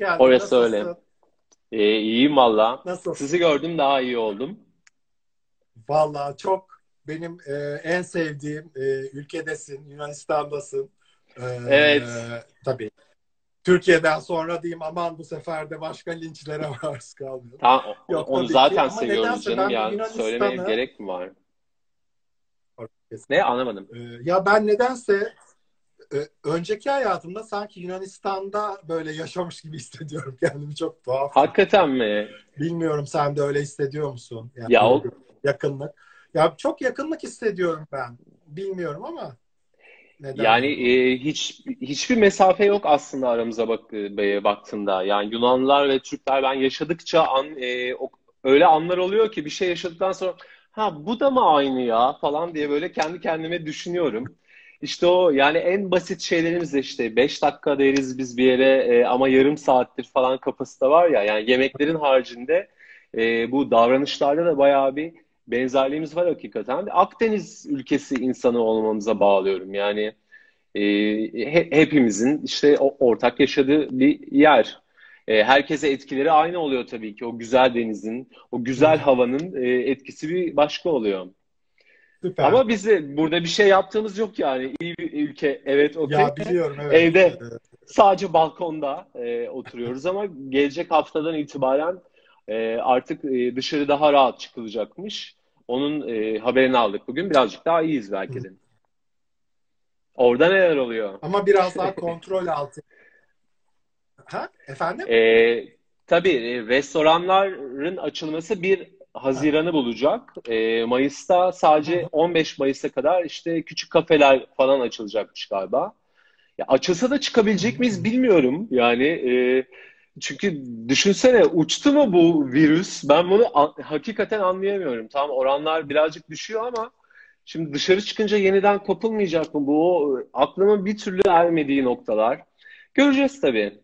Geldin. Orası Nasılsın? öyle. Ee, iyiyim valla. Nasıl? Sizi gördüm daha iyi oldum. Vallahi çok benim e, en sevdiğim e, ülkedesin, Yunanistan'dasın. E, Evet. tabii. Türkiye'den sonra diyeyim aman bu sefer de başka linçlere maruz kalmıyorum. Tamam, Yok, onu ki. zaten Ama seviyoruz canım ya. Yunanistan'ı- Söylemeye gerek mi var? Ne anlamadım. E, ya ben nedense e, önceki hayatımda sanki Yunanistan'da böyle yaşamış gibi hissediyorum kendimi çok tuhaf. Hakikaten mi? Bilmiyorum sen de öyle hissediyor musun? Yani Ya o- yakınlık. Ya çok yakınlık hissediyorum ben. Bilmiyorum ama neden? Yani e, hiç hiçbir mesafe yok aslında aramıza bak, e, baktığında. Yani Yunanlılar ve Türkler ben yaşadıkça an, e, o- öyle anlar oluyor ki bir şey yaşadıktan sonra ha bu da mı aynı ya falan diye böyle kendi kendime düşünüyorum. İşte o yani en basit şeylerimiz işte 5 dakika deriz biz bir yere e, ama yarım saattir falan kapasite var ya yani yemeklerin haricinde e, bu davranışlarda da bayağı bir benzerliğimiz var hakikaten. Akdeniz ülkesi insanı olmamıza bağlıyorum. Yani e, he- hepimizin işte ortak yaşadığı bir yer. E, herkese etkileri aynı oluyor tabii ki. O güzel denizin, o güzel havanın e, etkisi bir başka oluyor. Süper. Ama bize burada bir şey yaptığımız yok yani. İyi bir ülke, evet okey. ya biliyorum evet. Evde. Sadece balkonda e, oturuyoruz ama gelecek haftadan itibaren e, artık e, dışarı daha rahat çıkılacakmış. Onun e, haberini aldık bugün. Birazcık daha iyiyiz belki de. Orada neler oluyor? Ama biraz daha kontrol altı. Ha? Efendim? E, tabii e, restoranların açılması 1 Haziran'ı bulacak. E, Mayıs'ta sadece 15 Mayıs'a kadar işte küçük kafeler falan açılacakmış galiba. Ya açılsa da çıkabilecek miyiz bilmiyorum. Yani e, çünkü düşünsene uçtu mu bu virüs? Ben bunu hakikaten anlayamıyorum. Tamam oranlar birazcık düşüyor ama şimdi dışarı çıkınca yeniden kopulmayacak mı? Bu o, aklımın bir türlü ermediği noktalar. Göreceğiz tabii.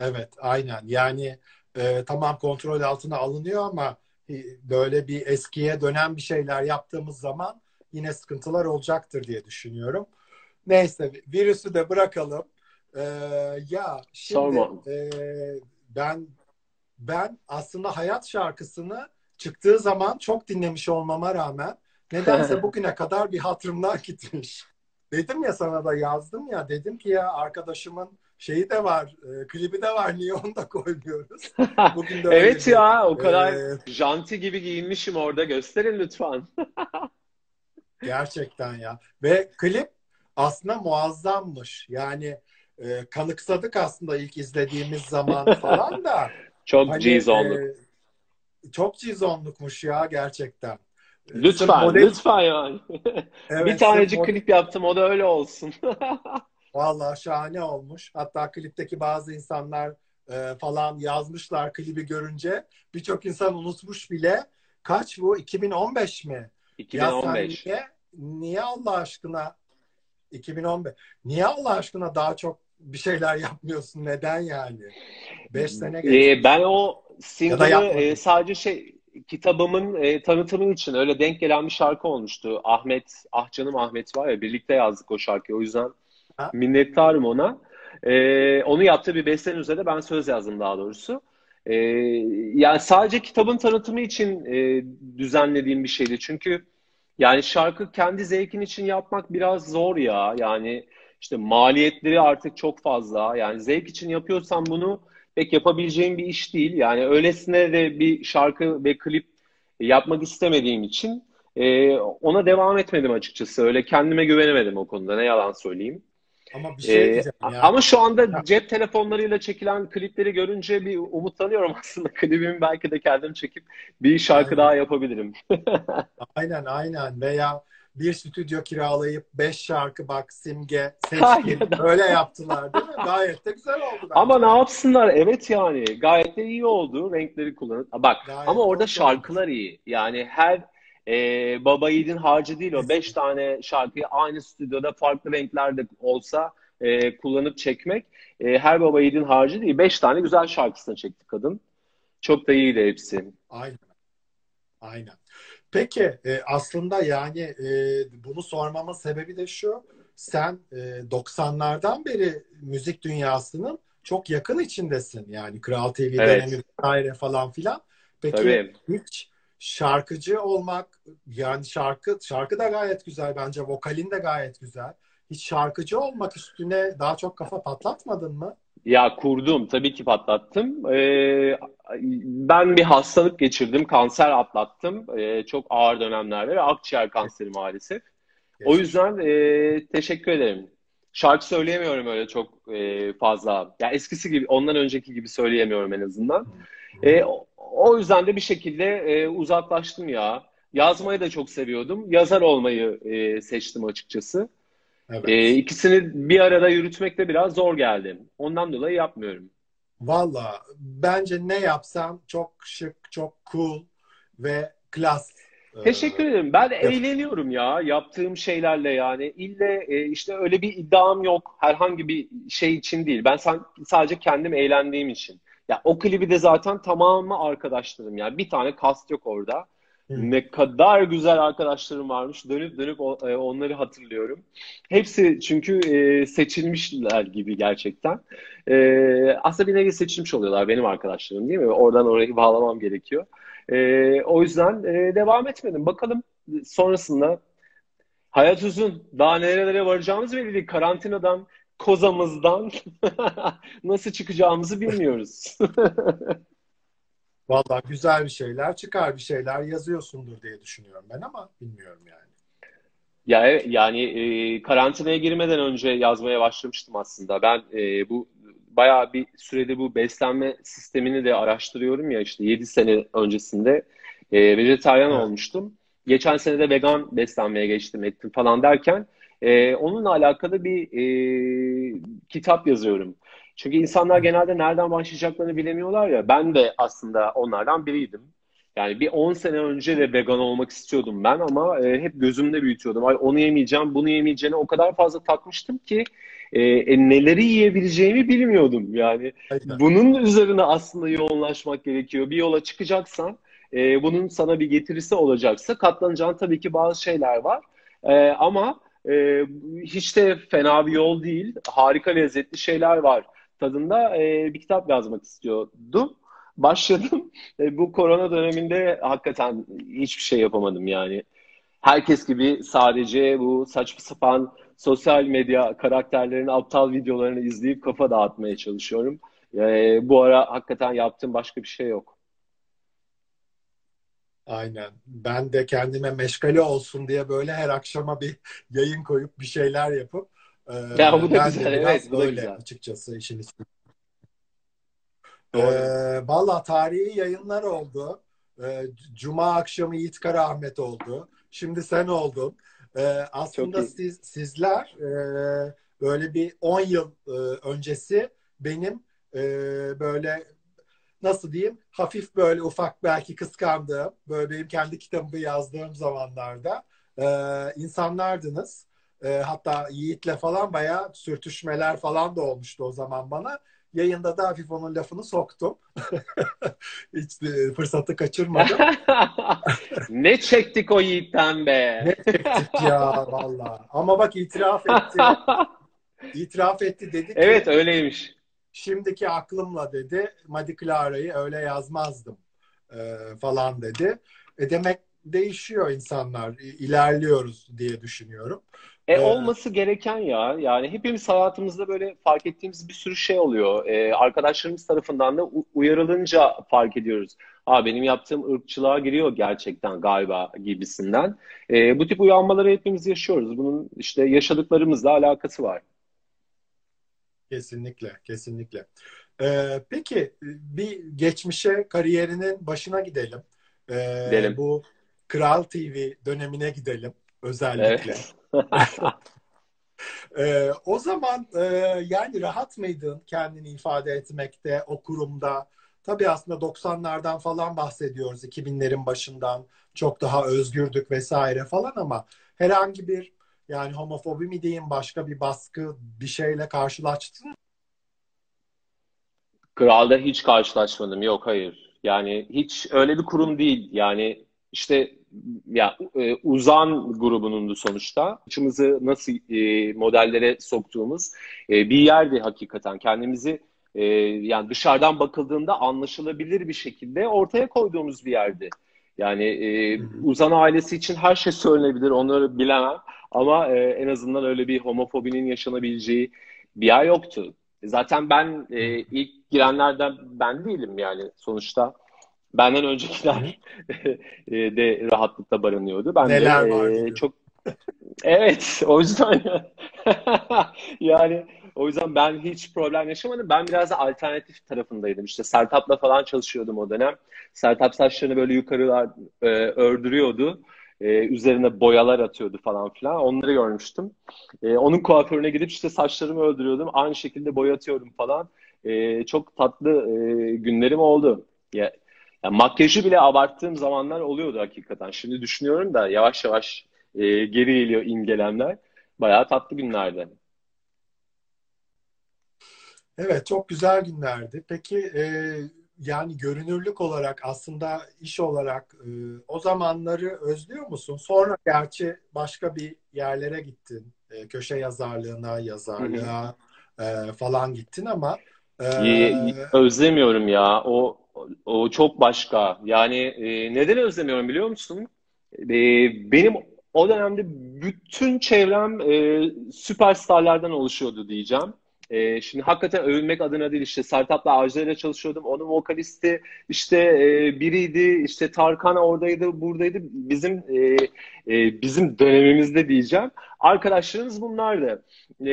Evet, aynen. Yani e, tamam kontrol altına alınıyor ama e, böyle bir eskiye dönen bir şeyler yaptığımız zaman yine sıkıntılar olacaktır diye düşünüyorum. Neyse, virüsü de bırakalım. E, ya şimdi e, ben ben aslında hayat şarkısını çıktığı zaman çok dinlemiş olmama rağmen nedense bugüne kadar bir hatırımdan gitmiş. Dedim ya sana da yazdım ya dedim ki ya arkadaşımın şeyi de var, e, klibi de var niye onu da koymuyoruz? Bugün de Evet ya o kadar e, janti gibi giyinmişim orada. Gösterin lütfen. gerçekten ya. Ve klip aslında muazzammış. Yani e, kanıksadık aslında ilk izlediğimiz zaman falan da. Çok Hani, e, çok cizonlukmuş ya gerçekten. E, sırf Lütfen, model- lütfen yani. Evet, Bir tanecik model- klip yaptım, o da öyle olsun. Vallahi şahane olmuş. Hatta klipteki bazı insanlar e, falan yazmışlar klibi görünce. Birçok insan unutmuş bile. Kaç bu? 2015 mi? Ya sen 2015. niye, niye Allah aşkına 2015 niye Allah aşkına daha çok bir şeyler yapmıyorsun? Neden yani? 5 sene geçti. Ee, ben o Ya single'ı e, sadece şey kitabımın e, tanıtımı için öyle denk gelen bir şarkı olmuştu. Ahmet, Ah Canım Ahmet var ya birlikte yazdık o şarkıyı. O yüzden Minnettarım ona. Ee, onu yaptığı bir bestenin üzerine ben söz yazdım daha doğrusu. Ee, yani sadece kitabın tanıtımı için e, düzenlediğim bir şeydi. Çünkü yani şarkı kendi zevkin için yapmak biraz zor ya. Yani işte maliyetleri artık çok fazla. Yani zevk için yapıyorsan bunu pek yapabileceğim bir iş değil. Yani öylesine de bir şarkı ve klip yapmak istemediğim için e, ona devam etmedim açıkçası. Öyle kendime güvenemedim o konuda. Ne yalan söyleyeyim. Ama bir şey Ee, diyeceğim ya. ama şu anda Ya. cep telefonlarıyla çekilen klipleri görünce bir umutlanıyorum aslında. Klibimi belki de kendim çekip bir şarkı Aynen. daha yapabilirim. Aynen aynen veya bir stüdyo kiralayıp beş şarkı bak Simge, Seçkin öyle yaptılar değil mi? Gayet de güzel oldu bence. Ama ne yapsınlar? Evet yani gayet de iyi oldu. Renkleri kullanıp. Bak Gayet ama orada şarkılar iyi. Yani her e, Baba Yiğit'in harcı değil o. Beş tane şarkıyı aynı stüdyoda farklı renklerde olsa e, kullanıp çekmek e, her Baba Yiğit'in harcı değil. Beş tane güzel şarkısını çekti kadın. Çok da iyiydi hepsi. Aynen. Aynen. Peki e, aslında yani e, bunu sormamın sebebi de şu. sen e, 90'lardan beri müzik dünyasının çok yakın içindesin. Yani Kral TV Evet. dönemi vesaire falan filan. Peki Tabii. hiç şarkıcı olmak yani şarkı şarkı da gayet güzel bence vokalin de gayet güzel. Hiç şarkıcı olmak üstüne daha çok kafa patlatmadın mı? Ya kurdum, tabii ki patlattım. Ee, ben bir hastalık geçirdim, kanser atlattım. Ee, çok ağır dönemlerde ve akciğer kanseri maalesef. O yüzden e, teşekkür ederim. Şarkı söyleyemiyorum öyle çok e, fazla. Ya eskisi gibi, ondan önceki gibi söyleyemiyorum en azından. E, o, yüzden de bir şekilde e, uzaklaştım ya. Yazmayı da çok seviyordum. Yazar olmayı e, seçtim açıkçası. Evet. E, ikisini bir arada yürütmek de biraz zor geldi. Ondan dolayı yapmıyorum. Valla bence ne yapsam çok şık, çok cool ve klas. Ee, Teşekkür ederim. Ben Yap- eğleniyorum ya yaptığım şeylerle yani. İlle e, işte öyle bir iddiam yok. Herhangi bir şey için değil. Ben sadece kendim eğlendiğim için. Ya o klibi de zaten tamamı arkadaşlarım yani. Bir tane kast yok orada. Hı. Ne kadar güzel arkadaşlarım varmış. Dönüp dönüp e, onları hatırlıyorum. Hepsi çünkü e, seçilmişler gibi gerçekten. E, aslında bir nevi seçilmiş oluyorlar benim arkadaşlarım değil mi? Oradan orayı bağlamam gerekiyor. O yüzden devam etmedim. Bakalım sonrasında hayat uzun. Daha nerelere varacağımız belli değil. Karantinadan, kozamızdan nasıl çıkacağımızı bilmiyoruz. Valla güzel bir şeyler çıkar bir şeyler yazıyorsundur diye düşünüyorum ben ama bilmiyorum yani. Ya evet, yani e, karantinaya girmeden önce yazmaya başlamıştım aslında. Ben e, bu bayağı bir sürede bu beslenme sistemini de araştırıyorum ya işte 7 sene öncesinde e, vejetaryen Evet. olmuştum. Geçen sene de vegan beslenmeye geçtim ettim falan derken e, onunla alakalı bir e, kitap yazıyorum. Çünkü insanlar genelde nereden başlayacaklarını bilemiyorlar ya. Ben de aslında onlardan biriydim. Yani bir 10 sene önce de vegan olmak istiyordum ben ama e, hep gözümde büyütüyordum. Ay onu yemeyeceğim, bunu yemeyeceğine o kadar fazla takmıştım ki e, e, neleri yiyebileceğimi bilmiyordum. Yani Aynen. bunun üzerine aslında yoğunlaşmak gerekiyor. Bir yola çıkacaksan, e, bunun sana bir getirisi olacaksa katlanacağın tabii ki bazı şeyler var. E, ama e, hiç de fena bir yol değil. Harika lezzetli şeyler var tadında e, bir kitap yazmak istiyordum. Başladım. E, bu korona döneminde hakikaten hiçbir şey yapamadım yani. Herkes gibi sadece bu saçma sapan sosyal medya karakterlerinin aptal videolarını izleyip kafa dağıtmaya çalışıyorum. E, bu ara hakikaten yaptığım başka bir şey yok. Aynen. Ben de kendime meşgale olsun diye böyle her akşama bir yayın koyup bir şeyler yapıp Ya bu da ben güzel, de biraz evet, bu da böyle güzel. açıkçası işin içinde. Doğru. E, valla tarihi yayınlar oldu. E, Cuma akşamı Yiğit Karaahmet oldu. Şimdi sen oldun. E, aslında siz sizler e, böyle bir 10 yıl e, öncesi benim e, böyle nasıl diyeyim hafif böyle ufak belki kıskandığım böyle benim kendi kitabımı yazdığım zamanlarda e, insanlardınız. E, hatta Yiğit'le falan bayağı sürtüşmeler falan da olmuştu o zaman bana. Yayında da hafif onun lafını soktum. Hiç e, fırsatı kaçırmadım. Ne çektik o Yiğit'ten be. Ne çektik ya valla. Ama bak itiraf etti. İtiraf etti dedi ki Evet öyleymiş. Şimdiki aklımla dedi Madi Clara'yı öyle yazmazdım e, falan dedi. E demek değişiyor insanlar. İlerliyoruz diye düşünüyorum. E Ee, olması gereken ya. Yani hepimiz hayatımızda böyle fark ettiğimiz bir sürü şey oluyor. E, arkadaşlarımız tarafından da uyarılınca fark ediyoruz. Aa, benim yaptığım ırkçılığa giriyor gerçekten galiba gibisinden. E, bu tip uyanmaları hepimiz yaşıyoruz. Bunun işte yaşadıklarımızla alakası var. Kesinlikle, kesinlikle. Ee, peki bir geçmişe kariyerinin başına gidelim. Ee, Gidelim. bu Kral TV dönemine gidelim özellikle. Evet. Ee, o zaman e, yani rahat mıydın kendini ifade etmekte o kurumda? Tabii aslında 90'lardan falan bahsediyoruz, 2000'lerin başından çok daha özgürdük vesaire falan ama herhangi bir yani homofobi mi diyeyim başka bir baskı bir şeyle karşılaştın mı? Kral'da hiç karşılaşmadım. Yok hayır. Yani hiç öyle bir kurum değil. Yani işte ya e, uzan grubunundu sonuçta. Saçımızı nasıl e, modellere soktuğumuz e, bir yerdi hakikaten. Kendimizi e, yani dışarıdan bakıldığında anlaşılabilir bir şekilde ortaya koyduğumuz bir yerdi. Yani e, Uzan ailesi için her şey söylenebilir, onları bilemem. Ama e, en azından öyle bir homofobinin yaşanabileceği bir yer yoktu. Zaten ben e, ilk girenlerden ben değilim yani sonuçta. Benden öncekiler e, de rahatlıkla barınıyordu. Ben Neler de var e, çok Evet, o yüzden yani o yüzden ben hiç problem yaşamadım. Ben biraz da alternatif tarafındaydım. İşte Sertap'la falan çalışıyordum o dönem. Sertap saçlarını böyle yukarılar e, ördürüyordu. E, üzerine boyalar atıyordu falan filan. Onları görmüştüm. E, onun kuaförüne gidip işte saçlarımı öldürüyordum. Aynı şekilde boyatıyorum falan. E, çok tatlı e, günlerim oldu. Ya, ya makyajı bile abarttığım zamanlar oluyordu hakikaten. Şimdi düşünüyorum da yavaş yavaş e, geri geliyor imgelemler. Bayağı tatlı günlerdi. Evet, çok güzel günlerdi. Peki e, yani görünürlük olarak aslında iş olarak e, o zamanları özlüyor musun? Sonra gerçi başka bir yerlere gittin. E, köşe yazarlığına, yazarlığa e, falan gittin ama e, Özlemiyorum ya. O o çok başka. Yani e, neden özlemiyorum biliyor musun? E, benim o dönemde bütün çevrem e, süperstarlardan oluşuyordu diyeceğim. E, şimdi hakikaten övünmek adına değil işte Sertab'la Ajda çalışıyordum. Onun vokalisti işte e, biriydi işte Tarkan oradaydı buradaydı. Bizim e, e, bizim dönemimizde diyeceğim. Arkadaşlarımız bunlardı. E,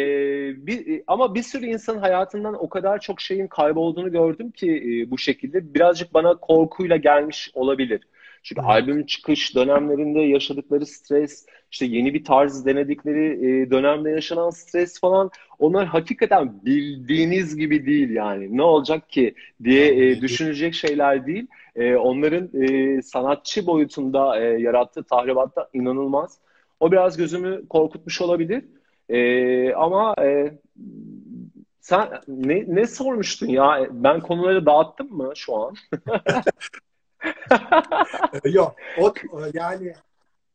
bir, ama bir sürü insanın hayatından o kadar çok şeyin kaybolduğunu gördüm ki e, bu şekilde birazcık bana korkuyla gelmiş olabilir. Çünkü evet. albüm çıkış dönemlerinde yaşadıkları stres, işte yeni bir tarz denedikleri e, dönemde yaşanan stres falan onlar hakikaten bildiğiniz gibi değil yani. Ne olacak ki diye e, düşünecek şeyler değil. E, onların e, sanatçı boyutunda e, yarattığı tahribat da inanılmaz. O biraz gözümü korkutmuş olabilir. E, ama e, sen ne, ne sormuştun ya? Ben konuları dağıttım mı şu an? Yok. O, yani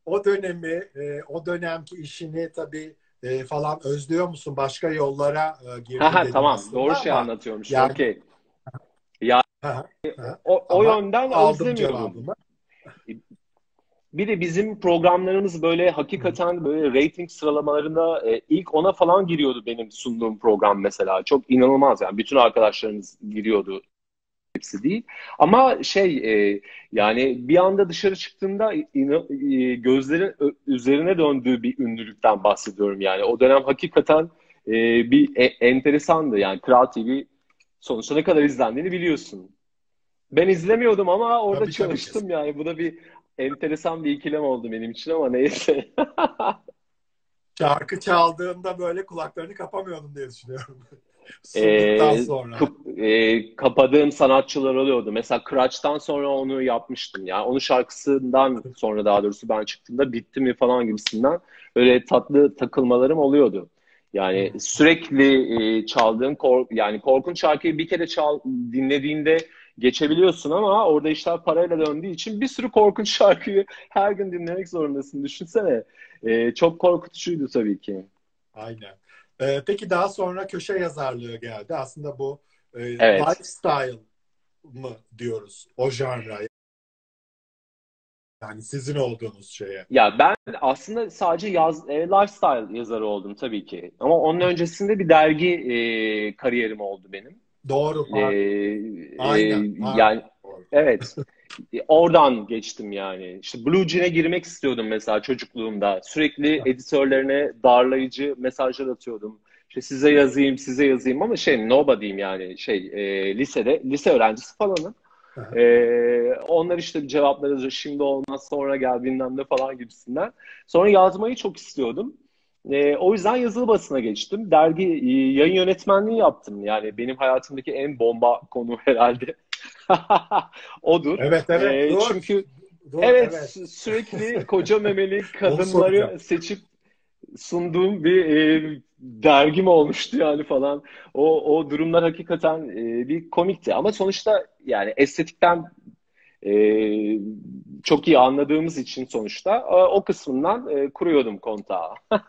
o dönemi, e, o dönemki işini tabii e, falan özlüyor musun? Başka yollara e, girdin ha, ha, tamam. Doğru şey anlatıyormuş. Yani, Okey. Ya o, o yönden özlemiyorum. Bir de bizim programlarımız böyle hakikaten böyle rating sıralamalarında e, ilk ona falan giriyordu benim sunduğum program mesela. Çok inanılmaz yani. Bütün arkadaşlarımız giriyordu hepsi değil. Ama şey e, yani bir anda dışarı çıktığında e, gözlerin üzerine döndüğü bir ünlülükten bahsediyorum yani. O dönem hakikaten e, bir e, enteresandı yani Kral TV sonuçta ne kadar izlendiğini biliyorsun. Ben izlemiyordum ama orada tabii, çalıştım tabii. yani. Bu da bir enteresan bir ikilem oldu benim için ama neyse. Şarkı çaldığında böyle kulaklarını kapamıyordum diye düşünüyorum. Sunduktan sonra. e, kapadığım sanatçılar oluyordu. Mesela Kıraç'tan sonra onu yapmıştım. Yani onun şarkısından sonra daha doğrusu ben çıktığımda bitti mi falan gibisinden öyle tatlı takılmalarım oluyordu. Yani sürekli e, çaldığın kork yani korkunç şarkıyı bir kere çal dinlediğinde geçebiliyorsun ama orada işler parayla döndüğü için bir sürü korkunç şarkıyı her gün dinlemek zorundasın. Düşünsene. E, çok korkutucuydu tabii ki. Aynen. Ee, peki daha sonra köşe yazarlığı geldi. Aslında bu e, evet. lifestyle mı diyoruz o janra? Yani sizin olduğunuz şeye. Ya ben aslında sadece yaz, e, lifestyle yazarı oldum tabii ki. Ama onun öncesinde bir dergi e, kariyerim oldu benim. Doğru. E, aynen. E, yani Doğru. evet. Oradan geçtim yani. İşte Blue Jean'e girmek istiyordum mesela çocukluğumda. Sürekli editörlerine darlayıcı mesajlar atıyordum. İşte size yazayım, size yazayım ama şey nobody'yim yani şey e, lisede, lise öğrencisi falanım. Ee, onlar işte cevapları şimdi olmaz sonra gel bilmem ne falan gibisinden. Sonra yazmayı çok istiyordum. E, o yüzden yazılı basına geçtim. Dergi e, yayın yönetmenliği yaptım. Yani benim hayatımdaki en bomba konu herhalde. Odur. Evet evet. E, doğru. Çünkü doğru, evet, evet sürekli koca memeli kadınları seçip sunduğum bir e, dergim olmuştu yani falan. O, o durumlar hakikaten e, bir komikti. Ama sonuçta yani estetikten e, çok iyi anladığımız için sonuçta e, o kısmından e, kuruyordum kontağı.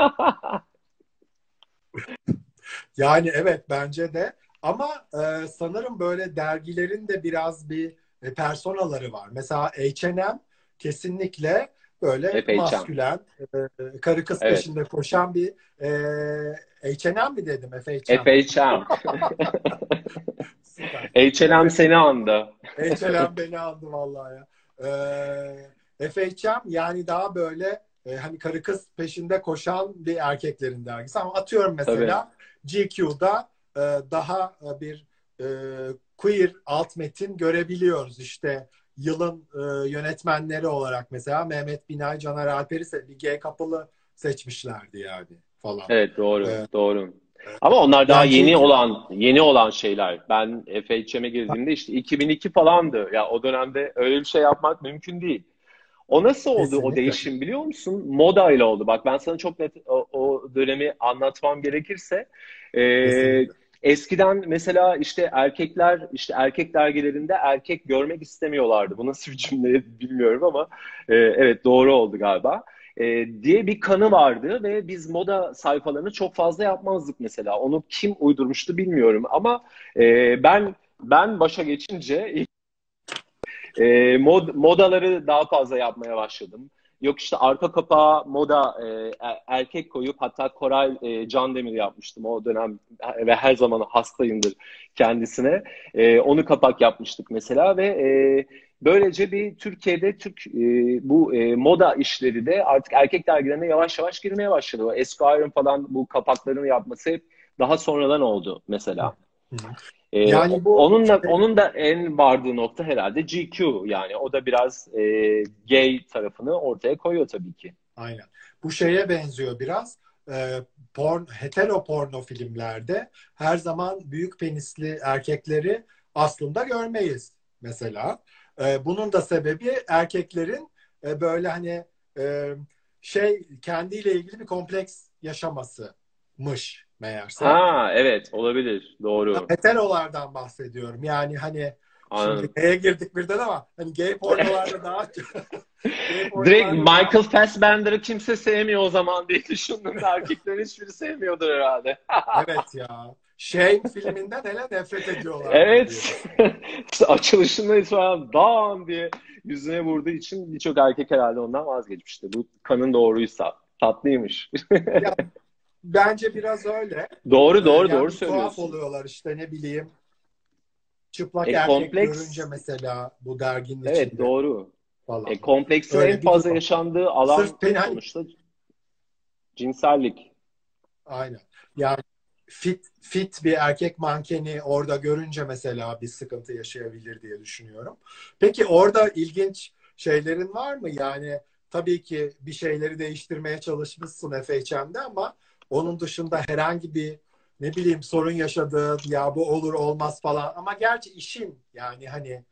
yani evet bence de ama e, sanırım böyle dergilerin de biraz bir e, personaları var. Mesela H&M kesinlikle böyle F.H.M. maskülen, e, karı kız Evet. peşinde koşan bir e, H&M mi dedim? F.H.M. H&M seni andı. H&M beni andı vallahi ya. Ee, FHM yani daha böyle e, hani karı kız peşinde koşan bir erkeklerin dergisi. Ama atıyorum mesela GQ'da e, daha e, bir e, queer alt metin görebiliyoruz. İşte yılın e, yönetmenleri olarak mesela Mehmet Binay, Caner Alper'i gay kapalı seçmişlerdi yani falan. Evet doğru, Evet. doğru. Ama onlar daha Yani yeni çünkü- olan yeni olan şeyler. Ben FHM'e girdiğimde işte 2002 falandı. Ya o dönemde öyle bir şey yapmak mümkün değil. O nasıl oldu o Kesinlikle. değişim biliyor musun? Moda ile oldu. Bak ben sana çok net o, o dönemi anlatmam gerekirse. Ee, Kesinlikle. Eskiden mesela işte erkekler işte erkek dergilerinde erkek görmek istemiyorlardı. Bu nasıl bir cümle bilmiyorum ama e, evet doğru oldu galiba. E, diye bir kanı vardı ve biz moda sayfalarını çok fazla yapmazdık mesela. Onu kim uydurmuştu bilmiyorum ama e, ben ben başa geçince e, mod, modaları daha fazla yapmaya başladım. Yok işte arka kapağı moda e, er- erkek koyup hatta Koray e, Demir yapmıştım o dönem ve her zaman hastayımdır kendisine. E, onu kapak yapmıştık mesela ve e, böylece bir Türkiye'de Türk e, bu e, moda işleri de artık erkek dergilerine yavaş yavaş girmeye başladı. O Esquire'ın falan bu kapaklarını yapması hep daha sonradan oldu mesela. Hı hı. Ee, Yani bu- onun da onun da en vardığı nokta herhalde GQ yani o da biraz e, gay tarafını ortaya koyuyor tabii ki. Aynen. Bu şeye benziyor biraz. Ee, porn, hetero porno filmlerde her zaman büyük penisli erkekleri aslında görmeyiz mesela. Ee, bunun da sebebi erkeklerin e, böyle hani e, şey kendiyle ilgili bir kompleks yaşamasımış meğerse. Ha evet olabilir doğru Heterolardan bahsediyorum. Yani hani anladım. şimdi gay'e girdik birden ama hani gay pornolarda daha Direkt daha- Michael Fassbender'ı kimse sevmiyor o zaman diye düşündüm erkeklerin hiçbiri sevmiyordur herhalde. Evet ya. Shame filminden hele nefret ediyorlar. Evet. Açılışında itibaren dam diye yüzüne vurduğu için birçok erkek herhalde ondan vazgeçmişti. Bu kanın doğruysa. Tatlıymış. Bence biraz öyle. Doğru doğru yani doğru Tuhaf söylüyorsun. oluyorlar işte ne bileyim. Çıplak E, erkek kompleks- görünce mesela bu derginin Evet içinde doğru. falan. E, kompleksin Öyle en fazla durum. yaşandığı alan Sırf beni sonuçta cinsellik. Aynen. Yani fit fit bir erkek mankeni orada görünce mesela bir sıkıntı yaşayabilir diye düşünüyorum. Peki orada ilginç şeylerin var mı? Yani tabii ki bir şeyleri değiştirmeye çalışmışsın FHM'de ama onun dışında herhangi bir ne bileyim sorun yaşadığın ya bu olur olmaz falan ama gerçi işin yani hani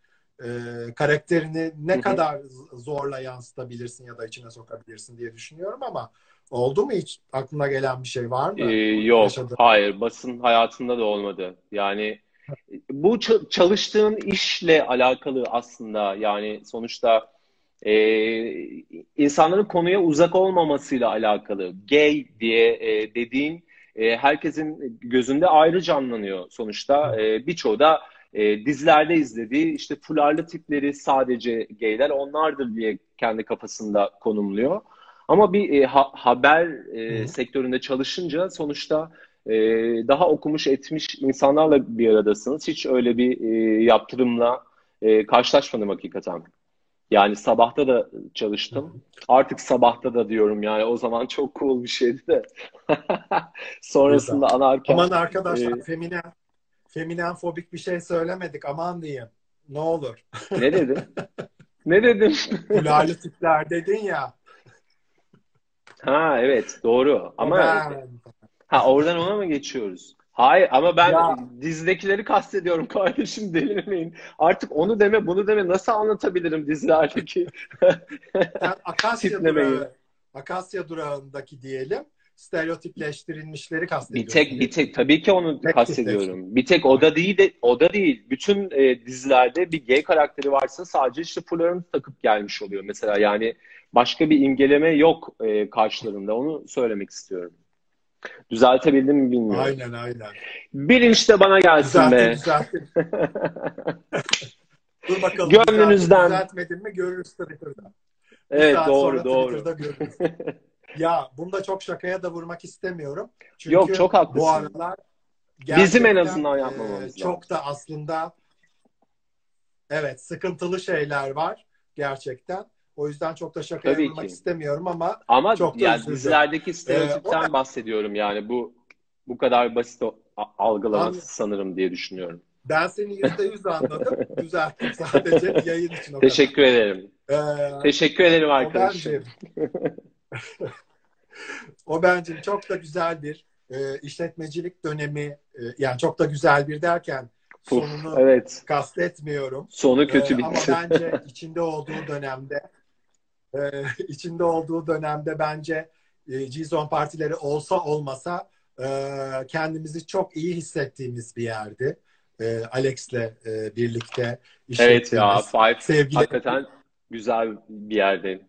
e, karakterini ne kadar zorla yansıtabilirsin ya da içine sokabilirsin diye düşünüyorum ama oldu mu hiç aklına gelen bir şey var mı? Ee, yok, Yaşadığın. hayır. Basın hayatında da olmadı. Yani bu çalıştığın işle alakalı aslında. Yani sonuçta e, insanların konuya uzak olmamasıyla alakalı. Gay diye e, dediğin e, herkesin gözünde ayrı canlanıyor sonuçta. E, birçoğu da e, dizilerde izlediği işte fularlı tipleri sadece gayler onlardır diye kendi kafasında konumluyor. Ama bir e, ha- haber e, Hı. sektöründe çalışınca sonuçta e, daha okumuş etmiş insanlarla bir aradasınız. Hiç öyle bir e, yaptırımla e, karşılaşmadım hakikaten. Yani sabahta da çalıştım. Artık sabahta da diyorum yani o zaman çok cool bir şeydi de. Sonrasında anarken Aman arkadaşlar e, feminen feminen fobik bir şey söylemedik aman diyeyim. Ne olur. ne dedim? Ne dedim? Fularlı tipler dedin ya. Ha evet doğru. Ama ben- Ha oradan ona mı geçiyoruz? Hayır ama ben Ya. dizdekileri kastediyorum kardeşim delirmeyin. Artık onu deme bunu deme nasıl anlatabilirim dizilerdeki Akasya durağı, Akasya durağındaki diyelim. stereotipleştirilmişleri Bir kastediyorum. tek bir tek tabii ki onu Tek kastediyorum. Bir tek o da değil de o da değil. Bütün e, dizilerde bir gay karakteri varsa sadece işte fularını takıp gelmiş oluyor mesela. Yani başka bir imgeleme yok e, karşılarında. Onu söylemek istiyorum. Düzeltebildim mi bilmiyorum. Aynen aynen. Bilinç de bana gelsin Düzelttin be. düzelttin. Dur bakalım. Gönlünüzden. Düzeltmedin mi görürüz Twitter'da. Bir Evet doğru doğru. Ya bunda çok şakaya da vurmak istemiyorum. Çünkü Yok, çok haklısın. bu aralar Bizim en azından e, yapmamamız lazım. Çok da aslında evet sıkıntılı şeyler var gerçekten. O yüzden çok da şakaya Tabii vurmak ki. istemiyorum ama Ama Çok da yani üzüldüm. dizilerdeki stereotipten Ee, o bahsediyorum yani bu bu kadar basit algılaması Anladım. sanırım diye düşünüyorum. ben seni yüzde yüz anladım. Düzelttim sadece yayın için o Teşekkür ederim. kadar. Ee, Teşekkür ederim arkadaşım. o bence çok da güzel bir e, işletmecilik dönemi e, yani çok da güzel bir derken Uf, sonunu evet. kastetmiyorum. Sonu kötü Ee, ama bitti. bence içinde olduğu dönemde e, içinde olduğu dönemde bence e, G-Zone partileri olsa olmasa e, kendimizi çok iyi hissettiğimiz bir yerdi. E, Alex'le e, birlikte Evet ya Five sevgili hakikaten güzel bir yerde.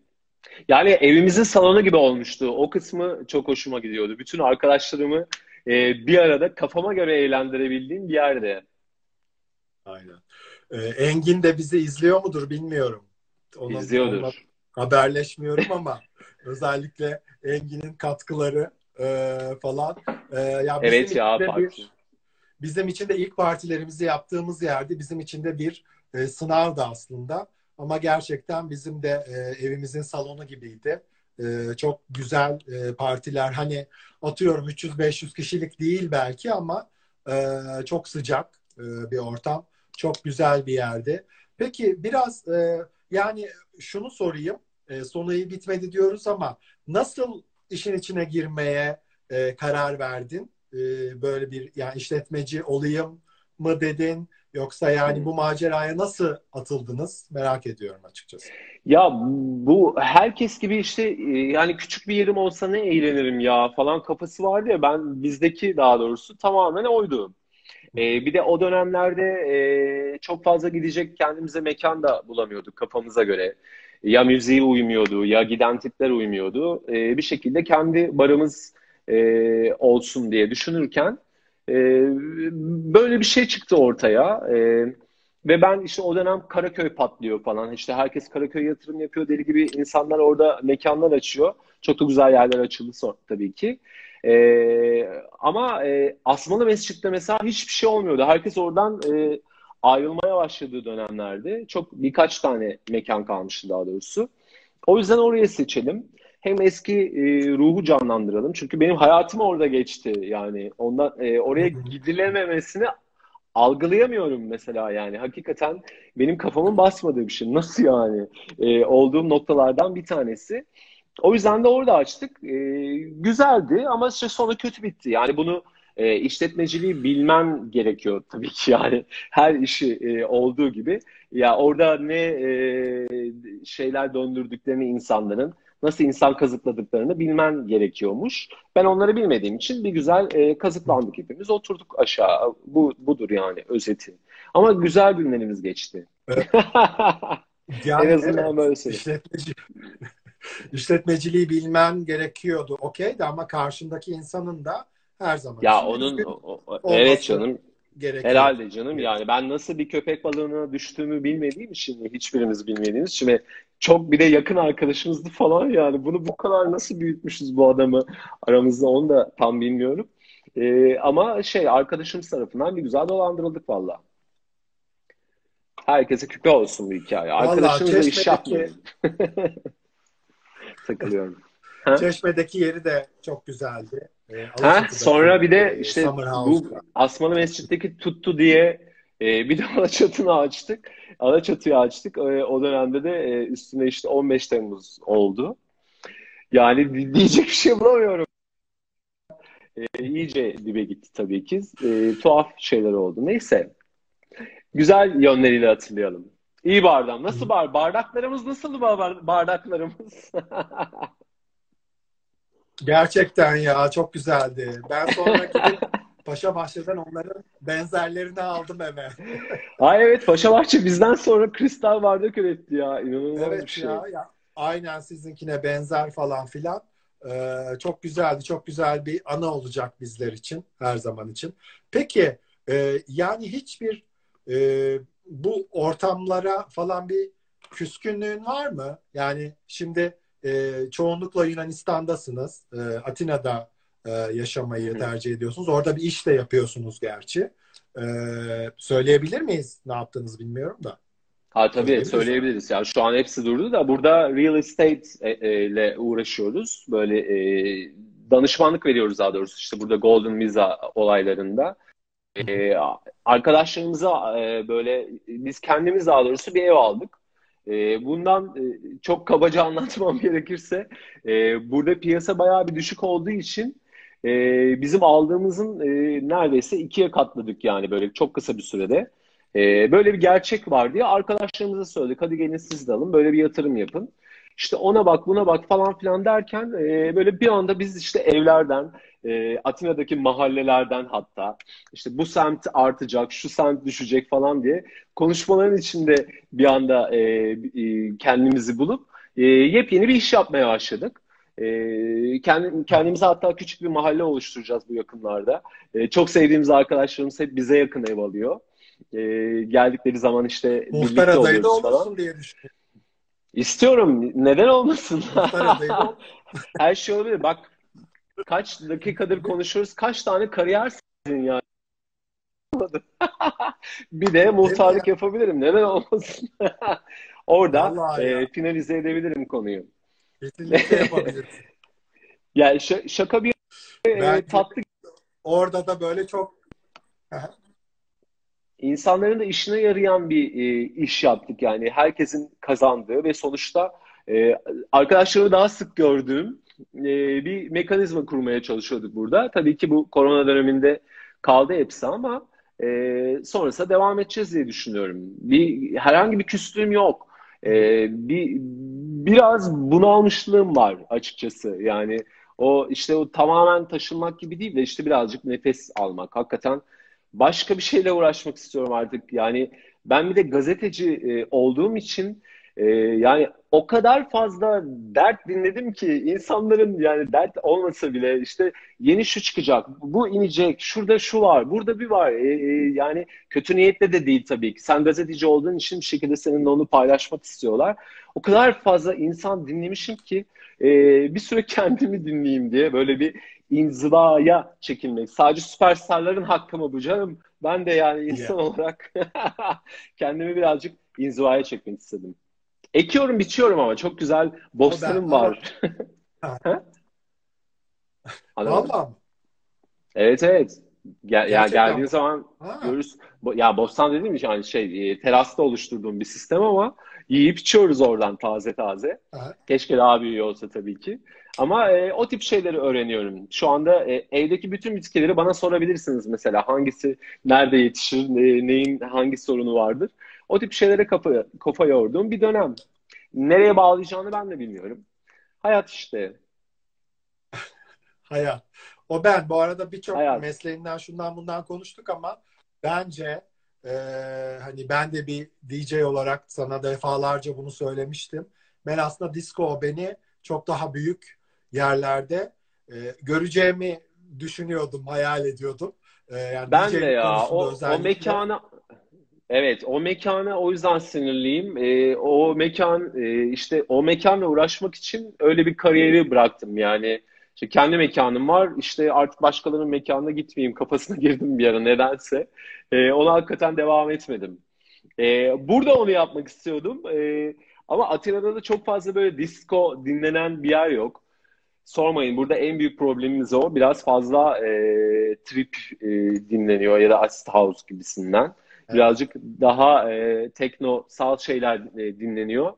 Yani evimizin salonu gibi olmuştu. O kısmı çok hoşuma gidiyordu. Bütün arkadaşlarımı e, bir arada kafama göre eğlendirebildiğim bir yerde. Aynen. E, Engin de bizi izliyor mudur bilmiyorum. Onun- onunla İzliyordur. Haberleşmiyorum ama özellikle Engin'in katkıları e, falan. E, ya bizim Evet ya Fatih. bir, bizim için de ilk partilerimizi yaptığımız yerde bizim için de bir e, sınavdı aslında. Ama gerçekten bizim de e, evimizin salonu gibiydi. E, çok güzel e, partiler. Hani atıyorum 300-500 kişilik değil belki ama e, çok sıcak e, bir ortam. Çok güzel bir yerdi. Peki biraz e, yani şunu sorayım. E, sonu iyi bitmedi diyoruz ama nasıl işin içine girmeye e, karar verdin? E, böyle bir yani işletmeci olayım mı dedin? Yoksa yani bu maceraya nasıl atıldınız? Merak ediyorum açıkçası. Ya bu herkes gibi işte e, yani küçük bir yerim olsa ne eğlenirim ya falan kafası vardı ya ben bizdeki daha doğrusu tamamen oydu. E, bir de o dönemlerde e, çok fazla gidecek kendimize mekan da bulamıyorduk kafamıza göre. Ya müziği uymuyordu ya giden tipler uymuyordu. E, bir şekilde kendi barımız e, olsun diye düşünürken e, böyle bir şey çıktı ortaya. E, ve ben işte o dönem Karaköy patlıyor falan. İşte herkes Karaköy yatırım yapıyor deli gibi insanlar orada mekanlar açıyor. Çok da güzel yerler açıldı sonra tabii ki. Ee, ama e, Asmalı Mescid'de mesela hiçbir şey olmuyordu. Herkes oradan e, ayrılmaya başladığı dönemlerde çok birkaç tane mekan kalmıştı daha doğrusu. O yüzden oraya seçelim. Hem eski e, ruhu canlandıralım. Çünkü benim hayatım orada geçti. Yani ondan e, oraya gidilememesini algılayamıyorum mesela yani. Hakikaten benim kafamın basmadığı bir şey. Nasıl yani? E, olduğum noktalardan bir tanesi. O yüzden de orada açtık. E, güzeldi ama işte sonu kötü bitti. Yani bunu e, işletmeciliği bilmen gerekiyor tabii ki yani her işi e, olduğu gibi. Ya orada ne e, şeyler döndürdüklerini insanların nasıl insan kazıkladıklarını bilmen gerekiyormuş. Ben onları bilmediğim için bir güzel e, kazıklandık hepimiz. Oturduk aşağı. Bu budur yani özeti. Ama güzel günlerimiz geçti. Evet. en Yani azından evet, böyle söyleyeyim. işletmeci, işletmeciliği bilmen gerekiyordu. Okey de ama karşındaki insanın da her zaman Ya için onun o- o- evet canım gerekiyor. herhalde canım yani ben nasıl bir köpek balığına düştüğümü bilmediğim için hiçbirimiz bilmediğimiz için ve çok bir de yakın arkadaşımızdı falan yani bunu bu kadar nasıl büyütmüşüz bu adamı aramızda onu da tam bilmiyorum. Ee, ama şey arkadaşımız tarafından bir güzel dolandırıldık valla. Herkese küpe olsun bu hikaye. Arkadaşımızla iş yapmayın. Takılıyorum. Çeşme'deki yeri de çok güzeldi. Ee, Ha, sonra bir de e, işte bu. Asmalı Mescid'deki tuttu diye e, bir de Alaçatı'nı açtık. Alaçatı'yı açtık. E, o dönemde de e, üstüne işte 15 Temmuz oldu. Yani di- diyecek bir şey bulamıyorum. E, iyice dibe gitti tabii ki. E, tuhaf şeyler oldu. Neyse. Güzel yönleriyle hatırlayalım. İyi bardağım. Nasıl bar? Bardaklarımız nasıl bar bardaklarımız? Gerçekten ya çok güzeldi. Ben sonra gidip Paşa Bahçe'den onların benzerlerini aldım eve. Ay evet Paşa Bahçe bizden sonra kristal bardak üretti ya. İnanılmaz Evet bir şey. ya, ya aynen sizinkine benzer falan filan. Ee, çok güzeldi. Çok güzel bir anı olacak bizler için. Her zaman için. Peki e, yani hiçbir e, bu ortamlara falan bir küskünlüğün var mı? Yani şimdi e, çoğunlukla Yunanistan'dasınız. E, Atina'da e, yaşamayı Hı. tercih ediyorsunuz. Orada bir iş de yapıyorsunuz gerçi. E, söyleyebilir miyiz ne yaptığınızı bilmiyorum da. Ha tabii Söyleyebiliriz. Yani şu an hepsi durdu da burada real estate e, e, ile uğraşıyoruz. Böyle e, danışmanlık veriyoruz daha doğrusu işte burada Golden Visa olaylarında. E, arkadaşlarımıza e, böyle biz kendimiz daha doğrusu bir ev aldık. E, bundan e, çok kabaca anlatmam gerekirse e, burada piyasa bayağı bir düşük olduğu için e, bizim aldığımızın neredeyse ikiye katladık yani böyle çok kısa bir sürede. Ee, böyle bir gerçek var diye arkadaşlarımıza söyledik. Hadi gelin siz de alın. Böyle bir yatırım yapın. İşte ona bak buna bak falan filan derken e, böyle bir anda biz işte evlerden, e, Atina'daki mahallelerden hatta işte bu semt artacak, şu semt düşecek falan diye konuşmaların içinde bir anda e, e, kendimizi bulup e, yepyeni bir iş yapmaya başladık. E, kendi, kendimize hatta küçük bir mahalle oluşturacağız bu yakınlarda. E, çok sevdiğimiz arkadaşlarımız hep bize yakın ev alıyor. E, geldikleri zaman işte Muhtar birlikte oluyoruz falan. olursun diye düşünüyorum. İstiyorum. Neden olmasın? Her şey olabilir. Bak kaç dakikadır konuşuyoruz. Kaç tane kariyer sizin yani. Bir de muhtarlık yapabilirim. Neden olmasın? Orada Vallahi ya. e, finalize edebilirim konuyu. Kesinlikle yapabilirsin. Yani şaka bir e, Belki tatlı orada da böyle çok insanların da işine yarayan bir e, iş yaptık yani herkesin kazandığı ve sonuçta e, arkadaşlarımı daha sık gördüğüm e, bir mekanizma kurmaya çalışıyorduk burada. Tabii ki bu korona döneminde kaldı hepsi ama e, sonrasında devam edeceğiz diye düşünüyorum. Bir herhangi bir küslüğüm yok. E, bir biraz bunalmışlığım var açıkçası. Yani o işte o tamamen taşınmak gibi değil de işte birazcık nefes almak. Hakikaten başka bir şeyle uğraşmak istiyorum artık. Yani ben bir de gazeteci e, olduğum için e, yani o kadar fazla dert dinledim ki insanların yani dert olmasa bile işte yeni şu çıkacak, bu inecek, şurada şu var, burada bir var. E, e, yani kötü niyetle de değil tabii ki. Sen gazeteci olduğun için bir şekilde seninle onu paylaşmak istiyorlar. O kadar fazla insan dinlemişim ki e, bir süre kendimi dinleyeyim diye böyle bir inzivaya çekilmek. Sadece süperstarların hakkı mı bu canım? Ben de yani insan ya. olarak kendimi birazcık inzivaya çekmek istedim. Ekiyorum, biçiyorum ama çok güzel bostanım var. mi? Evet evet. Gel, ya geldiğin zaman Ha, görürüz. Ya bostan dediğim için yani şey e, terasta oluşturduğum bir sistem ama yiyip içiyoruz oradan taze taze. ha. Keşke daha büyüğü olsa tabii ki. Ama e, o tip şeyleri öğreniyorum. Şu anda e, evdeki bütün bitkileri bana sorabilirsiniz mesela. Hangisi nerede yetişir, ne- neyin hangi sorunu vardır. O tip şeylere kafa, kafa yorduğum bir dönem. Nereye bağlayacağını ben de bilmiyorum. Hayat işte. Hayat. O ben. Bu arada birçok mesleğinden şundan bundan konuştuk ama bence e, hani ben de bir DJ olarak sana defalarca bunu söylemiştim. Ben aslında disco beni çok daha büyük yerlerde e, göreceğimi düşünüyordum, hayal ediyordum. E, yani Ben de DJ'lik ya o, o özellikle. mekana evet o mekana o yüzden sinirliyim. E, o mekan e, işte o mekanla uğraşmak için öyle bir kariyeri bıraktım yani. İşte kendi mekanım var işte artık başkalarının mekanına gitmeyeyim kafasına girdim bir ara nedense. E, ona hakikaten devam etmedim. E, burada onu yapmak istiyordum. E, ama Atina'da da çok fazla böyle disco dinlenen bir yer yok. Sormayın burada en büyük problemimiz o. Biraz fazla e, trip e, dinleniyor ya da acid house gibisinden. Evet. Birazcık daha e, tekno, salt şeyler e, dinleniyor.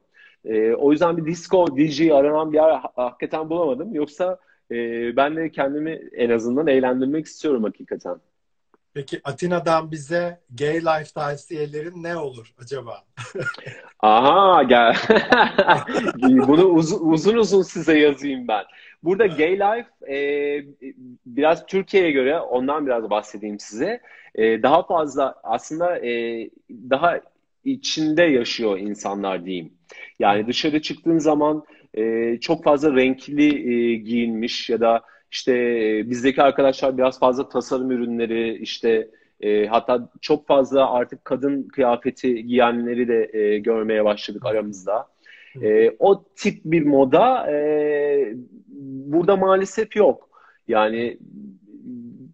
E, o yüzden bir disco DJ aranan bir yer ha- hakikaten bulamadım. Yoksa e, ben de kendimi en azından eğlendirmek istiyorum hakikaten. Peki Atina'dan bize gay life tavsiyelerin ne olur acaba? Aha gel. Bunu uzun, uzun uzun size yazayım ben. Burada gay life e, biraz Türkiye'ye göre ondan biraz bahsedeyim size. E, daha fazla aslında e, daha içinde yaşıyor insanlar diyeyim. Yani dışarı çıktığın zaman e, çok fazla renkli e, giyinmiş ya da işte e, bizdeki arkadaşlar biraz fazla tasarım ürünleri işte e, hatta çok fazla artık kadın kıyafeti giyenleri de e, görmeye başladık aramızda. E, o tip bir moda e, burada maalesef yok. Yani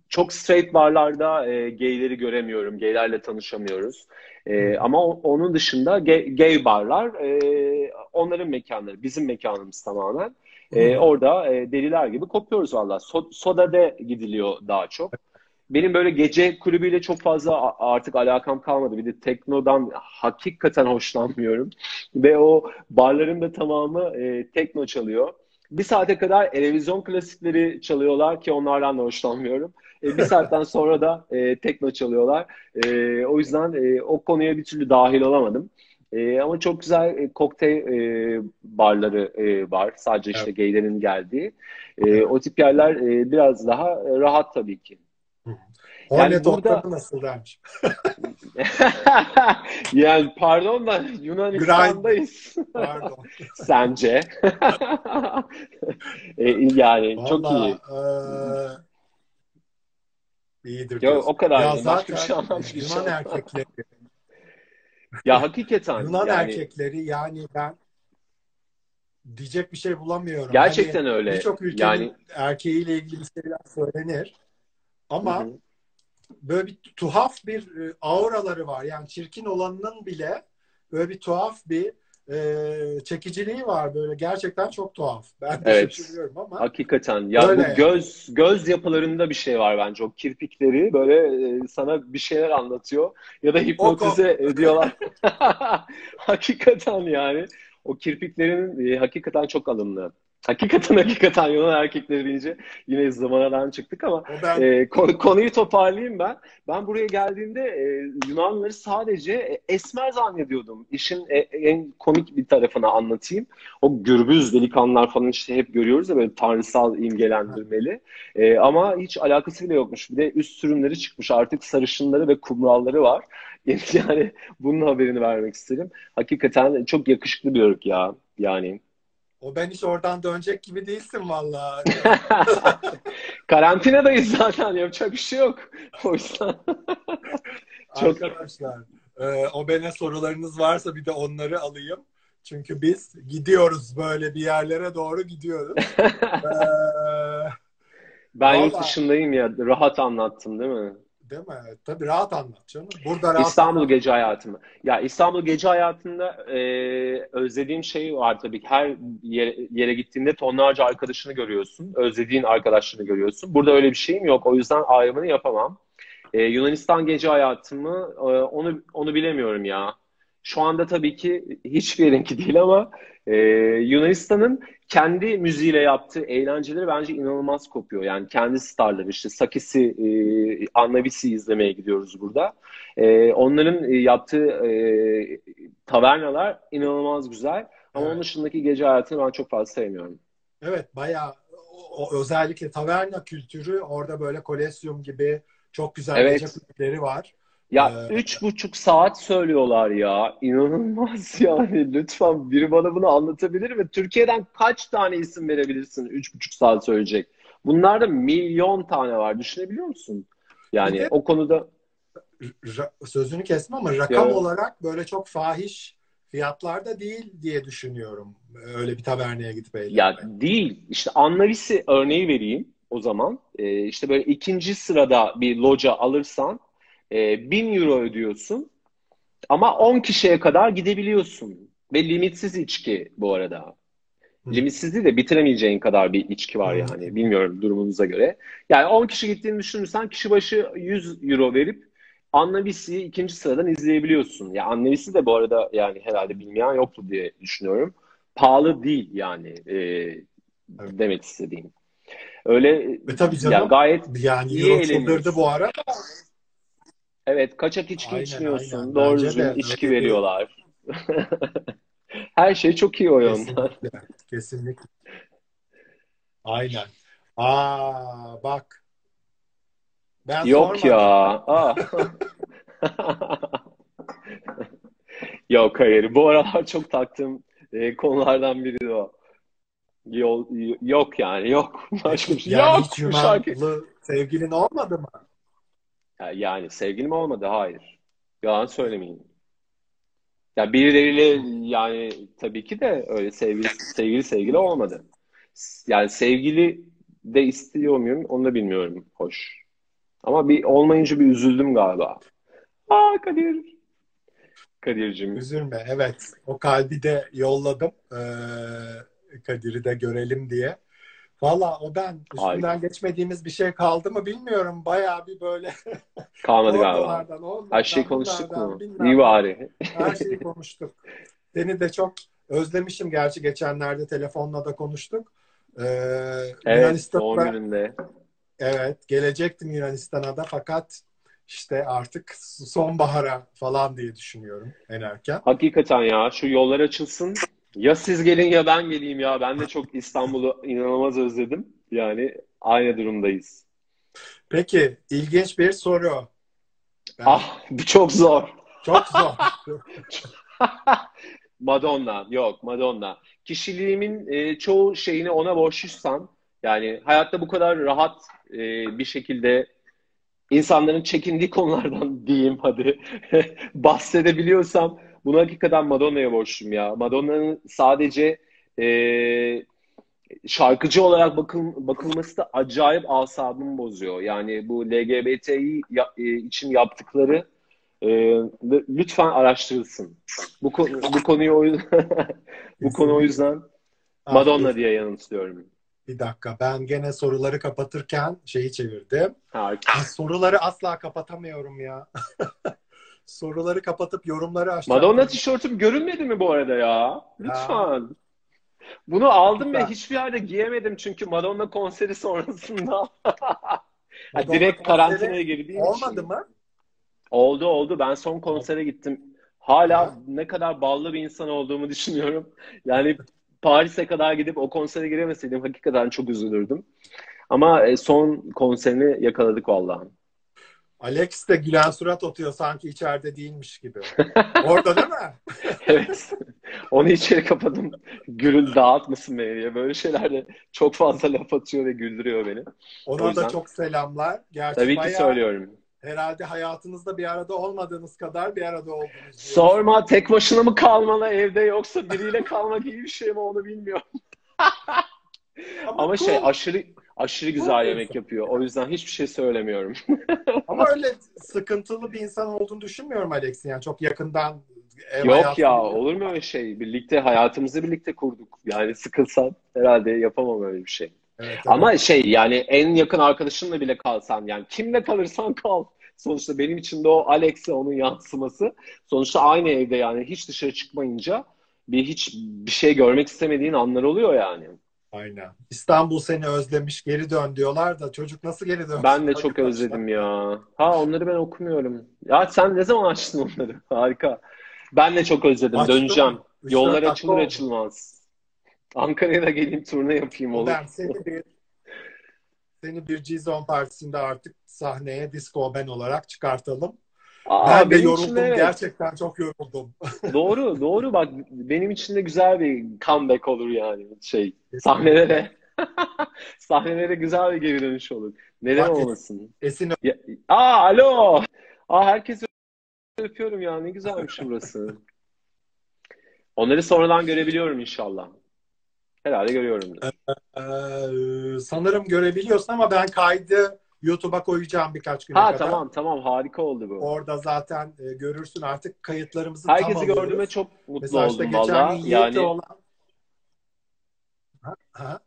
çok straight barlarda e, gayleri göremiyorum. Gaylerle tanışamıyoruz. E, ama onun dışında gay, gay barlar e, onların mekanları. Bizim mekanımız tamamen. E, orada e, deliler gibi kopuyoruz valla. So, Soda'da gidiliyor daha çok. Benim böyle gece kulübüyle çok fazla artık alakam kalmadı. Bir de teknodan hakikaten hoşlanmıyorum. Ve o barların da tamamı e, tekno çalıyor. Bir saate kadar televizyon klasikleri çalıyorlar ki onlardan da hoşlanmıyorum. E, bir saatten sonra da e, tekno çalıyorlar. E, o yüzden e, o konuya bir türlü dahil olamadım. E, ama çok güzel e, kokteyl e, barları e, var. Sadece işte evet. gaylerin geldiği. E, o tip yerler e, biraz daha rahat tabii ki. Yani burada nasıl dermiş? yani pardon da Yunanistan'dayız. pardon. Sence? e, yani Vallahi, çok iyi. E, iyidir. Yo, o kadar. Ya zaten şey Yunan erkekleri ya hakikaten. Yunan yani... erkekleri yani ben diyecek bir şey bulamıyorum. Gerçekten hani öyle. Birçok ülkenin yani... erkeğiyle ilgili şeyler söylenir. Ama Hı-hı. Böyle bir tuhaf bir e, auraları var. Yani çirkin olanının bile böyle bir tuhaf bir e, çekiciliği var böyle gerçekten çok tuhaf. Ben de evet. şaşırıyorum ama. Hakikaten. Ya böyle. bu göz göz yapılarında bir şey var bence. O kirpikleri böyle e, sana bir şeyler anlatıyor ya da hipnotize o, ediyorlar. hakikaten yani. O kirpiklerin e, hakikaten çok alımlı. Hakikaten hakikaten Yunan erkekleri deyince yine zamanadan çıktık ama ben... e, konuyu toparlayayım ben. Ben buraya geldiğimde e, Yunanlıları sadece e, esmer zannediyordum. İşin e, en komik bir tarafını anlatayım. O gürbüz delikanlılar falan işte hep görüyoruz ya böyle tanrısal imgelendirmeli. E, ama hiç alakası bile yokmuş. Bir de üst sürümleri çıkmış artık sarışınları ve kumralları var. Yani bunun haberini vermek istedim. Hakikaten çok yakışıklı bir ırk ya. Yani o ben hiç oradan dönecek gibi değilsin valla. Karantinadayız zaten yapacak bir şey yok. O yüzden. Çok... Arkadaşlar e, o bene sorularınız varsa bir de onları alayım. Çünkü biz gidiyoruz böyle bir yerlere doğru gidiyoruz. ee, ben vallahi... yurt dışındayım ya. Rahat anlattım değil mi? Değil mi? Tabii rahat anlat canım. Burada rahat İstanbul anlat. gece hayatı mı? Ya İstanbul gece hayatında e, özlediğim şey var tabii ki. Her yere, yere gittiğinde tonlarca arkadaşını görüyorsun. Özlediğin arkadaşlarını görüyorsun. Burada öyle bir şeyim yok. O yüzden ayrımını yapamam. E, Yunanistan gece hayatı mı? E, onu, onu bilemiyorum ya. Şu anda tabii ki hiçbir yerinki değil ama e, Yunanistan'ın kendi müziğiyle yaptığı eğlenceleri bence inanılmaz kopuyor. Yani kendi starları işte Sakis'i, e, Annabis'i izlemeye gidiyoruz burada. E, onların e, yaptığı e, tavernalar inanılmaz güzel. Ama evet. onun dışındaki gece hayatını ben çok fazla sevmiyorum. Evet bayağı o, özellikle taverna kültürü orada böyle kolesyum gibi çok güzel evet. gece kulüpleri var. Ya ee, üç buçuk saat söylüyorlar ya. İnanılmaz yani. Lütfen biri bana bunu anlatabilir mi? Türkiye'den kaç tane isim verebilirsin üç buçuk saat söyleyecek? Bunlarda milyon tane var. Düşünebiliyor musun? Yani de, o konuda sözünü kesme ama rakam ya. olarak böyle çok fahiş fiyatlarda değil diye düşünüyorum. Öyle bir taverneye gidip eğlenmek. Ya değil. İşte Annavisi örneği vereyim o zaman. Ee, işte böyle ikinci sırada bir loca alırsan e, 1000 euro ödüyorsun ama 10 kişiye kadar gidebiliyorsun. Ve limitsiz içki bu arada. Hı. De bitiremeyeceğin kadar bir içki var yani. Bilmiyorum durumunuza göre. Yani 10 kişi gittiğini düşünürsen kişi başı 100 euro verip Annabis'i ikinci sıradan izleyebiliyorsun. Ya Annabis'i de bu arada yani herhalde bilmeyen yoktu diye düşünüyorum. Pahalı değil yani e, evet. demek istediğim. Öyle e tabii canım, yani gayet yani iyi çıldırdı bu arada Evet, kaçak içki Aynen, içmiyorsun. aynen. Doğru düzgün içki öyle veriyorlar. Her şey çok iyi o yönden. Kesinlikle. Kesinlikle. Aynen. Aa bak. Ben Yok sormadım. ya. Aa. Yok hayır. Bu aralar çok taktığım e, konulardan biri de o. Yol, yok yani yok. Başka bir şey. Yani Yok hiç şarkı. Yunanlı sevgilin olmadı mı? Ya- Yani sevgilim olmadı hayır. Yalan söylemeyeyim. Ya birileriyle yani tabii ki de öyle sevgili sevgili sevgili olmadı. Yani sevgili de istiyor muyum onu da bilmiyorum. Hoş. Ama bir olmayınca bir üzüldüm galiba. Aa Kadir. Kadir'cim. Üzülme. Evet. O kalbi de yolladım. Ee, Kadir'i de görelim diye. Valla o ben üstünden Harika. geçmediğimiz bir şey kaldı mı bilmiyorum. Bayağı bir böyle Kalmadı galiba. Her şeyi konuştuk mu? İyi bari. Her şeyi konuştuk. Seni de çok özlemişim. Gerçi geçenlerde telefonla da konuştuk. Ee, Evet, doğum Yunanistan'da gününde. evet gelecektim Yunanistan'a da fakat işte artık sonbahara falan diye düşünüyorum en erken. Hakikaten ya şu yollar açılsın. Ya siz gelin ya ben geleyim ya. Ben de çok İstanbul'u inanılmaz özledim. Yani aynı durumdayız. Peki ilginç bir soru. Ben- Ah bu çok zor. Çok zor. Madonna. Yok Madonna. Kişiliğimin e, çoğu şeyini ona borçluysam yani hayatta bu kadar rahat e, bir şekilde insanların çekindiği konulardan diyeyim hadi bahsedebiliyorsam bunu hakikaten Madonna'ya borçluyum ya. Madonna'nın sadece e, şarkıcı olarak bakıl, bakılması da acayip asabımı bozuyor. Yani bu LGBTİ ya- e, için yaptıkları e, lütfen araştırılsın. Bu konu, bu konuyu o yüzden bu konu o yüzden Madonna diye yanıtlıyorum. Bir dakika ben gene soruları kapatırken şeyi çevirdim. Harika. Soruları asla kapatamıyorum ya. Soruları kapatıp yorumları açacağım. Madonna tişörtüm görünmedi mi bu arada ya? Lütfen. Bunu aldım ve hiçbir yerde giyemedim çünkü Madonna konseri sonrasında. Madonna direkt karantinaya girdiğim Olmadı için. mı? Oldu oldu. Ben son konsere gittim. Hala ne kadar ballı bir insan olduğumu düşünüyorum. Yani Paris'e kadar gidip o konsere giremeseydim hakikaten çok üzülürdüm. Ama e, son konserini yakaladık vallahi. Alex de gülen surat atıyor sanki içeride değilmiş gibi. Orada değil mi? Evet. Onu içeri kapadım. Gürül dağıtmasın beni diye. Böyle şeylerde çok fazla laf atıyor ve güldürüyor beni. Ona yüzden- da çok selamlar. Gerçi Tabii ki bayağı söylüyorum. herhalde hayatınızda bir arada olmadığınız kadar bir arada oldunuz. diye. Sorma tek başına mı kalmalı evde yoksa biriyle kalmak iyi bir şey mi onu bilmiyorum. Ama şey cool. aşırı aşırı güzel yemek yapıyor. O yüzden hiçbir şey söylemiyorum. Ama öyle sıkıntılı bir insan olduğunu düşünmüyorum Alex'in. Yani çok yakından ev Yok ya olur mu öyle şey? Birlikte hayatımızı birlikte kurduk. Yani sıkılsam herhalde yapamam öyle bir şey. Evet, evet. Ama şey yani en yakın arkadaşınla bile kalsan yani kimle kalırsan kal. Sonuçta benim için de o Alex'e onun yansıması. Sonuçta aynı evde yani hiç dışarı çıkmayınca bir hiç bir şey görmek istemediğin anlar oluyor yani. Aynen. İstanbul seni özlemiş geri dön diyorlar da çocuk nasıl geri dönsün? Ben de çok özledim ya. Ha onları ben okumuyorum. Ya sen ne zaman açtın onları? Harika. Ben de çok özledim. Açtım. Döneceğim. Üç, Yollar açılır oldu. açılmaz. Ankara'ya da geleyim turne yapayım olur. Ben seni bir seni bir G-Zone partisinde artık sahneye disco ben olarak çıkartalım. Aa, ben de yoruldum. evet. Gerçekten çok yoruldum. Doğru, doğru bak benim için de güzel bir comeback olur yani şey sahnelere. sahnelere güzel bir geri dönüş olur. Neden Bak, olmasın? Esin Ya, aa alo. Aa herkesi öpüyorum ya ne güzelmiş burası. Onları sonradan görebiliyorum inşallah. Herhalde görüyorum. Ee, sanırım görebiliyorsun ama ben kaydı YouTube'a koyacağım birkaç güne Ha kadar. tamam tamam harika oldu bu. Orada zaten e, görürsün artık kayıtlarımızı Herkesi tam alıyoruz. gördüğüme çok mutlu Mesela işte oldum geçen valla. Yani olan... Ha, ha,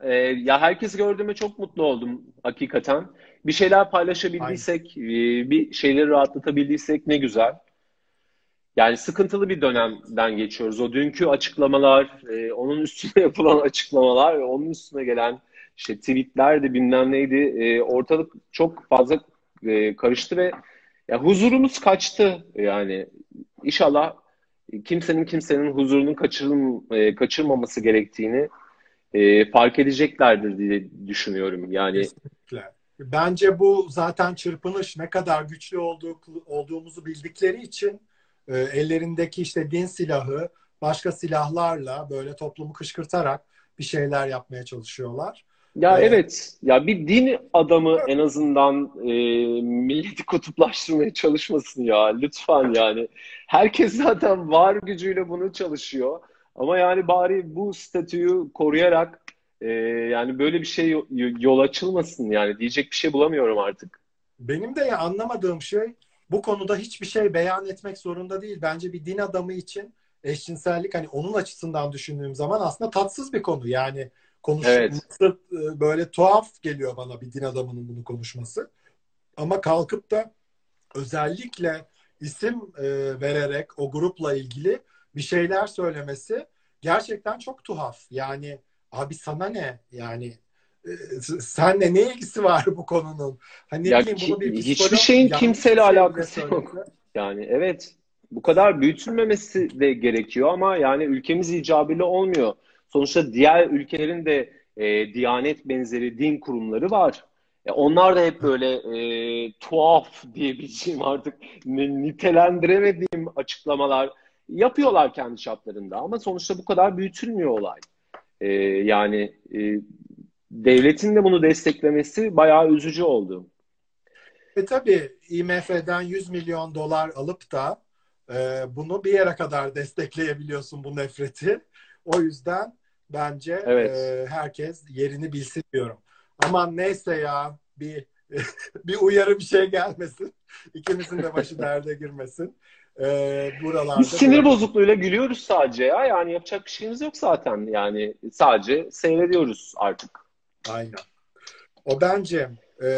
e, ya herkesi gördüğüme çok mutlu oldum hakikaten. Bir şeyler paylaşabildiysek, e, bir şeyleri rahatlatabildiysek ne güzel. Yani sıkıntılı bir dönemden geçiyoruz. O dünkü açıklamalar, e, onun üstüne yapılan açıklamalar ve onun üstüne gelen işte tweetler de bilmem neydi. E, ortalık çok fazla e, karıştı ve Ya huzurumuz kaçtı yani. İnşallah kimsenin kimsenin huzurunun kaçırılm e, kaçırmaması gerektiğini e, fark edeceklerdir diye düşünüyorum. Yani Kesinlikle. Bence bu zaten çırpınış ne kadar güçlü olduğu, olduğumuzu bildikleri için e, ellerindeki işte din silahı başka silahlarla böyle toplumu kışkırtarak bir şeyler yapmaya çalışıyorlar. Ya Ee, evet, ya bir din adamı en azından e, milleti kutuplaştırmaya çalışmasın ya lütfen yani. Herkes zaten var gücüyle bunu çalışıyor. Ama yani bari bu statüyü koruyarak e, yani böyle bir şey yo- yol açılmasın yani diyecek bir şey bulamıyorum artık. Benim de ya anlamadığım şey bu konuda hiçbir şey beyan etmek zorunda değil. Bence bir din adamı için eşcinsellik hani onun açısından düşündüğüm zaman aslında tatsız bir konu. Yani Evet, konuşması e, böyle tuhaf geliyor bana bir din adamının bunu konuşması. Ama kalkıp da özellikle isim e, vererek o grupla ilgili bir şeyler söylemesi gerçekten çok tuhaf. Yani abi sana ne? Yani e, senle ne ilgisi var bu konunun? Hani ya bileyim ki, bunu bir hiçbir şeyin kimseyle şey alakası yok. Yani evet bu kadar büyütülmemesi de gerekiyor ama yani ülkemiz icabıyla olmuyor. Sonuçta diğer ülkelerin de e, Diyanet benzeri din kurumları var. E, onlar da hep böyle e, tuhaf diyebileceğim artık ni- nitelendiremediğim açıklamalar yapıyorlar kendi çaplarında. Ama sonuçta bu kadar büyütülmüyor olay. E, yani e, devletin de bunu desteklemesi bayağı üzücü oldu. E tabii IMF'den 100 milyon dolar alıp da e, bunu bir yere kadar destekleyebiliyorsun bu nefreti. O yüzden bence Evet. e, herkes yerini bilsin diyorum. Aman neyse ya bir bir uyarı bir şey gelmesin. İkimizin de başı derde girmesin. E, Biz buralarda sinir bırakalım. bozukluğuyla gülüyoruz sadece ya. Yani yapacak bir şeyimiz yok zaten. Yani sadece seyrediyoruz artık. Aynen. O bence e,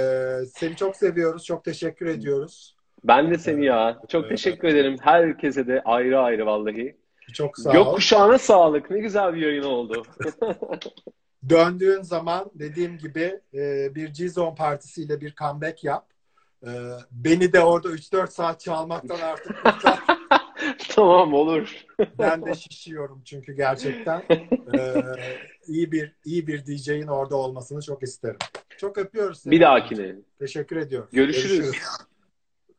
seni çok seviyoruz. Çok teşekkür ediyoruz. Ben de seni ya. Çok E, teşekkür ederim. Herkese de ayrı ayrı vallahi. Çok sağ ol. Gökkuşağına sağlık. Ne güzel bir yayın oldu. Döndüğün zaman dediğim gibi e, bir G-Zone partisiyle bir comeback yap. E, beni de orada 3-4 saat çalmaktan artık kurtar. Tamam olur. Ben de şişiyorum çünkü gerçekten e, iyi bir iyi bir DJ'in orada olmasını çok isterim. Çok öpüyoruz seni. Bir dahakine. Teşekkür ediyoruz. Görüşürüz.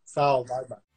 Sağ ol. Bay bay.